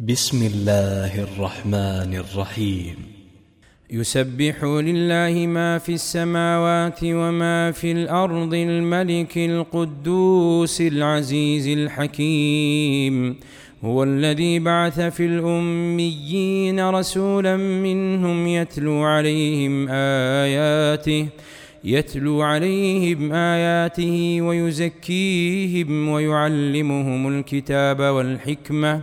بسم الله الرحمن الرحيم يسبح لله ما في السماوات وما في الأرض الملك القدوس العزيز الحكيم. هو الذي بعث في الأميين رسولا منهم يتلو عليهم آياته يتلو عليهم آياته ويزكيهم ويعلمهم الكتاب والحكمة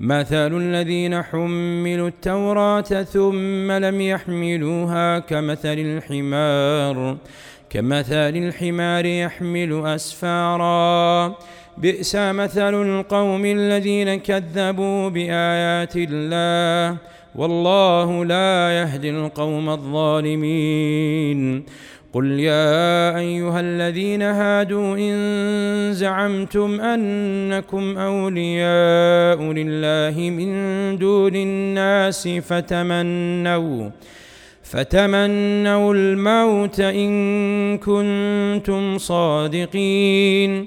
مثل الذين حملوا التوراة ثم لم يحملوها كمثل الحمار كمثل الحمار يحمل أسفارا. بئس مثل القوم الذين كذبوا بآيات الله والله لا يهدي القوم الظالمين. قل يا ايها الذين هادوا ان زعمتم انكم لله من دون الناس فتمنوا فتمنوا الموت إن كنتم صادقين.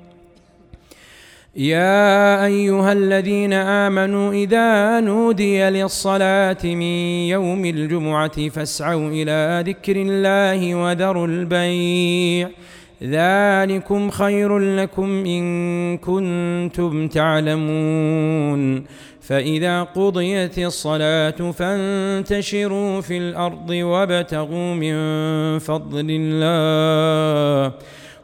يا أيها الذين آمنوا إذا نودي للصلاة من يوم الجمعة فاسعوا إلى ذكر الله وذروا البيع. ذلكم خير لكم إن كنتم تعلمون. فإذا قضيت الصلاة فانتشروا في الأرض وابتغوا من فضل الله.